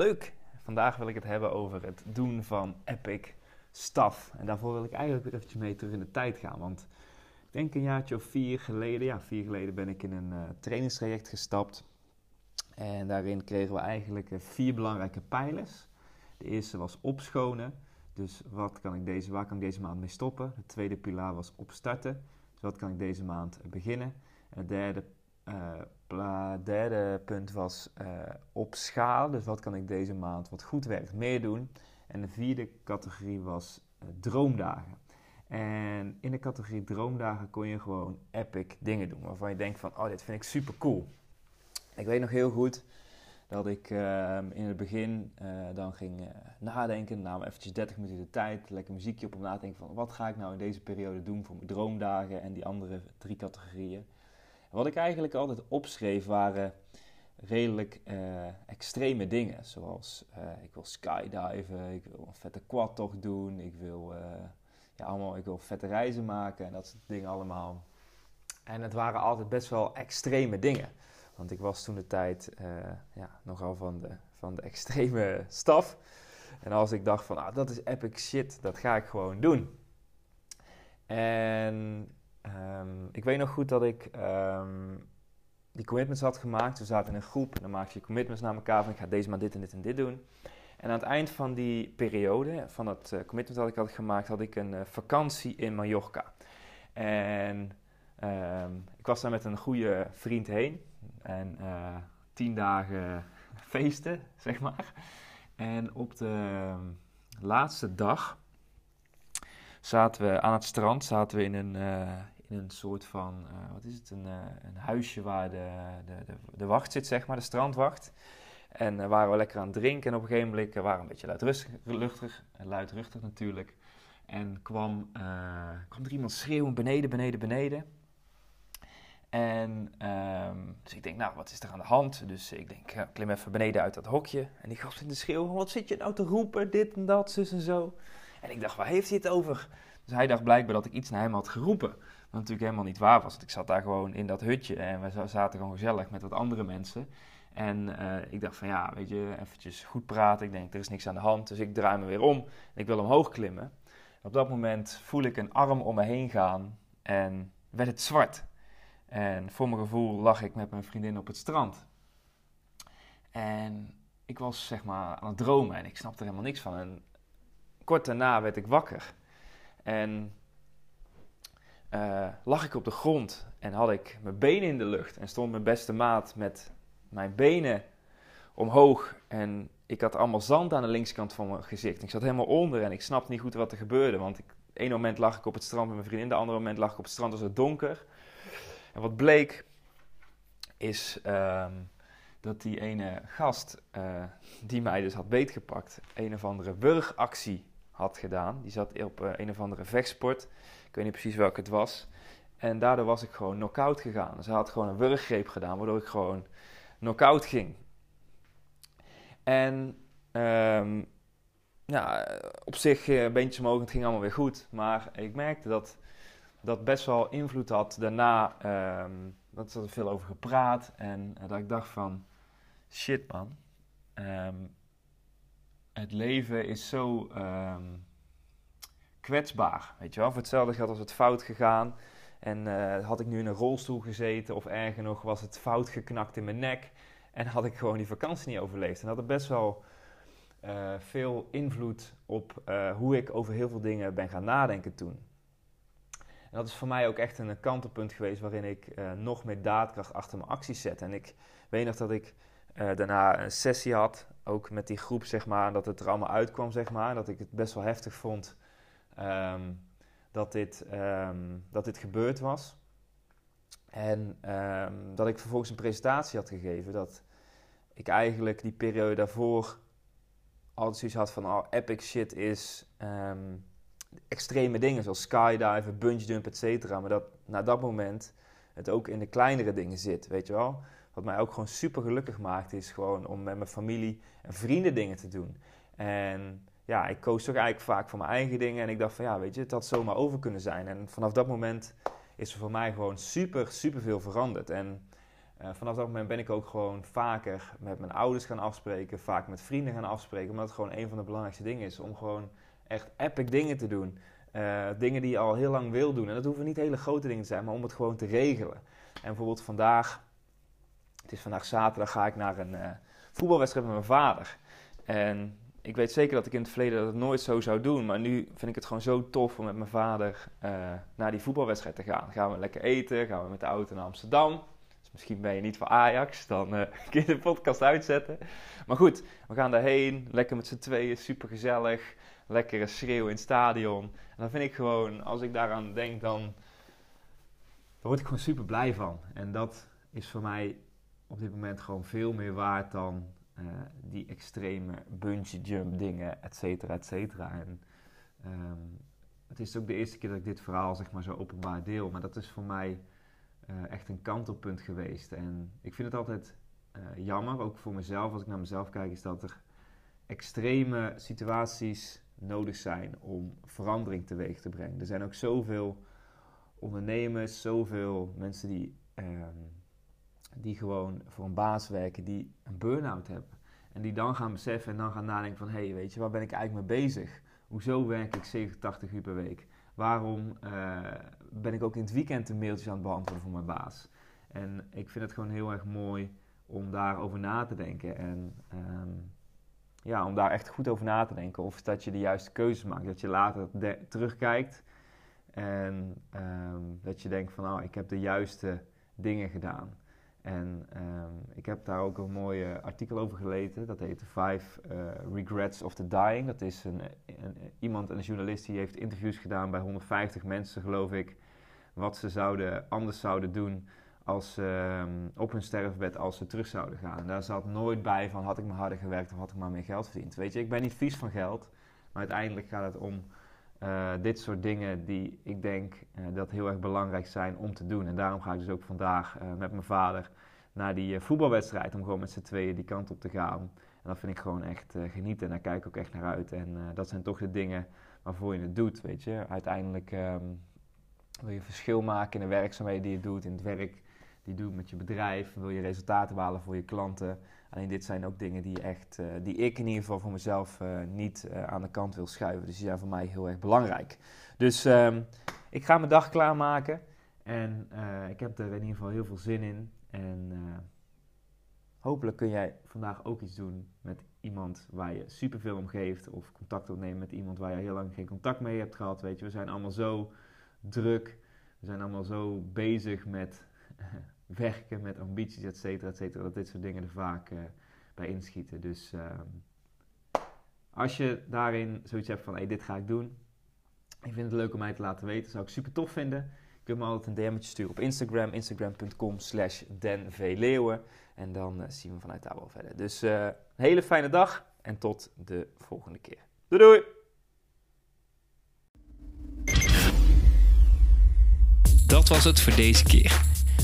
Leuk! Vandaag wil ik het hebben over het doen van epic stuff. En daarvoor wil ik eigenlijk weer eventjes mee terug in de tijd gaan. Want ik denk een jaartje of vier geleden, ja, vier geleden ben ik in een uh, trainingstraject gestapt. En daarin kregen we eigenlijk uh, vier belangrijke pijlers. De eerste was opschonen. Dus wat kan ik deze, waar kan ik deze maand mee stoppen? De tweede pilaar was opstarten. Dus wat kan ik deze maand beginnen? En de derde uh, derde punt was uh, op schaal. Dus wat kan ik deze maand wat goed werkt meer doen? En de vierde categorie was uh, droomdagen. En in de categorie droomdagen kon je gewoon epic dingen doen. Waarvan je denkt van, oh dit vind ik super cool. Ik weet nog heel goed dat ik ehm, in het begin dan ging nadenken. Nam eventjes 30 minuten de tijd. Lekker muziekje op om na te denken van, wat ga ik nou in deze periode doen voor mijn droomdagen en die andere drie categorieën. Wat ik eigenlijk altijd opschreef waren redelijk uh, extreme dingen. Zoals uh, ik wil skydiven, ik wil een vette quadtocht doen, ik wil, uh, ja, allemaal, ik wil vette reizen maken en dat soort dingen allemaal. En het waren altijd best wel extreme dingen. Want ik was toen de tijd ja, nogal van de, van de extreme staf. En als ik dacht van, ah, dat is epic shit, dat ga ik gewoon doen. En Um, ik weet nog goed dat ik um, die commitments had gemaakt. We zaten in een groep en dan maak je commitments naar elkaar van ik ga deze maand dit en dit en dit doen. En aan het eind van die periode, van dat uh, commitment dat ik had gemaakt, had ik een uh, vakantie in Mallorca. En um, ik was daar met een goede vriend heen. En uh, tien dagen feesten, zeg maar. En op de laatste dag zaten we aan het strand, zaten we in een, uh, in een soort van, uh, wat is het, een, uh, een huisje waar de, de, de, wacht zit, zeg maar, de strandwacht. En waren we lekker aan het drinken en op een gegeven moment waren we een beetje luidruchtig, luidruchtig natuurlijk. En kwam, kwam er iemand schreeuwen beneden, beneden, beneden. En um, dus ik denk, nou, wat is er aan de hand? Dus ik denk, ja, klim even beneden uit dat hokje. En die gast in de schreeuwen, wat zit je nou te roepen, dit en dat, zus en zo. En ik dacht, waar heeft hij het over? Dus hij dacht blijkbaar dat ik iets naar hem had geroepen. Wat natuurlijk helemaal niet waar was. Want ik zat daar gewoon in dat hutje en we zaten gewoon gezellig met wat andere mensen. En uh, ik dacht van ja, weet je, eventjes goed praten. Ik denk, er is niks aan de hand. Dus ik draai me weer om en ik wil omhoog klimmen. op dat moment voel ik een arm om me heen gaan en werd het zwart. En voor mijn gevoel lag ik met mijn vriendin op het strand. En ik was zeg maar aan het dromen en ik snapte er helemaal niks van. En kort daarna werd ik wakker. En uh, lag ik op de grond en had ik mijn benen in de lucht. En stond mijn beste maat met mijn benen omhoog. En ik had allemaal zand aan de linkskant van mijn gezicht. Ik zat helemaal onder en ik snapte niet goed wat er gebeurde. Want ik, ene moment lag ik op het strand met mijn vriendin, de andere moment lag ik op het strand, was het donker. En wat bleek is um, dat die ene gast uh, die mij dus had beetgepakt, een of andere wurgactie had gedaan. Die zat op uh, een of andere vechtsport. Ik weet niet precies welke het was. En daardoor was ik gewoon knock-out gegaan. Hij had gewoon een wurggreep gedaan, waardoor ik gewoon knock-out ging. En um, ja, op zich uh, beentjes omhoog, het ging allemaal weer goed. Maar ik merkte dat dat best wel invloed had. Daarna, um, dat er veel over gepraat. En uh, dat ik dacht van, shit man. Um, het leven is zo um, kwetsbaar. Weet je wel, voor hetzelfde geldt als het fout gegaan. En uh, had ik nu in een rolstoel gezeten, of erger nog, was het fout geknakt in mijn nek. En had ik gewoon die vakantie niet overleefd. En dat had best wel uh, veel invloed op uh, hoe ik over heel veel dingen ben gaan nadenken toen. En dat is voor mij ook echt een kantelpunt geweest waarin ik nog meer daadkracht achter mijn acties zet. En ik weet nog dat ik daarna een sessie had ook met die groep, zeg maar, dat het er allemaal uitkwam, zeg maar. Dat ik het best wel heftig vond um, dat, dit, um, dat dit gebeurd was. En ehm, dat ik vervolgens een presentatie had gegeven. Dat ik eigenlijk die periode daarvoor altijd zoiets had van... Oh, epic shit is ehm, extreme dingen zoals skydiven, bungee jump, et cetera. Maar dat na dat moment het ook in de kleinere dingen zit, weet je wel. Wat mij ook gewoon super gelukkig maakt is gewoon om met mijn familie en vrienden dingen te doen. En ja, ik koos toch eigenlijk vaak voor mijn eigen dingen. En ik dacht van ja, weet je, het had zomaar over kunnen zijn. En vanaf dat moment is er voor mij gewoon super, super veel veranderd. En uh, vanaf dat moment ben ik ook gewoon vaker met mijn ouders gaan afspreken, vaak met vrienden gaan afspreken. Omdat het gewoon een van de belangrijkste dingen is om gewoon echt epic dingen te doen. Uh, dingen die je al heel lang wil doen. En dat hoeven niet hele grote dingen te zijn, maar om het gewoon te regelen. En bijvoorbeeld vandaag, het is vandaag zaterdag, ga ik naar een uh, voetbalwedstrijd met mijn vader. En ik weet zeker dat ik in het verleden dat nooit zo zou doen. Maar nu vind ik het gewoon zo tof om met mijn vader uh, naar die voetbalwedstrijd te gaan. Gaan we lekker eten, gaan we met de auto naar Amsterdam. Dus misschien ben je niet voor Ajax, dan uh, kun je de podcast uitzetten. Maar goed, we gaan daarheen, lekker met z'n tweeën, super gezellig. Lekkere schreeuw in het stadion. En dan vind ik gewoon, als ik daaraan denk, dan word ik gewoon super blij van. En dat is voor mij op dit moment gewoon veel meer waard dan uh, die extreme bungee jump dingen, et cetera, et cetera. En um, het is ook de eerste keer dat ik dit verhaal zeg maar zo openbaar deel. Maar dat is voor mij uh, echt een kantelpunt geweest. En ik vind het altijd uh, jammer, ook voor mezelf, als ik naar mezelf kijk, is dat er extreme situaties nodig zijn om verandering teweeg te brengen. Er zijn ook zoveel ondernemers, zoveel mensen die, um, die gewoon voor een baas werken, die een burn-out hebben. En die dan gaan beseffen en dan gaan nadenken van... hé, hey, weet je, waar ben ik eigenlijk mee bezig? Hoezo werk ik 70, 80 uur per week? Waarom uh, ben ik ook in het weekend een mailtjes aan het beantwoorden voor mijn baas? En ik vind het gewoon heel erg mooi om daarover na te denken. En um, ja, om daar echt goed over na te denken. Of dat je de juiste keuzes maakt. Dat je later terugkijkt en um, dat je denkt van... oh, ik heb de juiste dingen gedaan. En um, ik heb daar ook een mooi artikel over gelezen. Dat heet Five uh, Regrets of the Dying. Dat is een, iemand, een journalist, die heeft interviews gedaan bij 150 mensen, geloof ik. Wat ze zouden, anders zouden doen als um, op hun sterfbed als ze terug zouden gaan. Daar zat nooit bij van had ik maar harder gewerkt of had ik maar meer geld verdiend. Weet je, ik ben niet vies van geld. Maar uiteindelijk gaat het om uh, dit soort dingen die ik denk uh, dat heel erg belangrijk zijn om te doen. En daarom ga ik dus ook vandaag uh, met mijn vader naar die voetbalwedstrijd. Om gewoon met z'n tweeën die kant op te gaan. En dat vind ik gewoon echt genieten. En daar kijk ik ook echt naar uit. En dat zijn toch de dingen waarvoor je het doet, weet je. Uiteindelijk um, wil je verschil maken in de werkzaamheden die je doet, in het werk die doet met je bedrijf. Wil je resultaten behalen voor je klanten. Alleen dit zijn ook dingen die, echt, uh, die ik in ieder geval voor mezelf uh, niet uh, aan de kant wil schuiven. Dus die zijn voor mij heel erg belangrijk. Dus um, ik ga mijn dag klaarmaken. En ik heb er in ieder geval heel veel zin in. En hopelijk kun jij vandaag ook iets doen met iemand waar je superveel om geeft. Of contact opnemen met iemand waar je heel lang geen contact mee hebt gehad. Weet je, we zijn allemaal zo druk. We zijn allemaal zo bezig met werken met ambities, et cetera, et cetera, dat dit soort dingen er vaak uh, bij inschieten. Dus uh, als je daarin zoiets hebt van, hey, dit ga ik doen, ik vind het leuk om mij te laten weten, zou ik super tof vinden. Je kunt me altijd een DM'tje sturen op Instagram, instagram.com slash. En dan uh, zien we vanuit daar wel verder. Dus uh, een hele fijne dag en tot de volgende keer. Doei doei! Dat was het voor deze keer.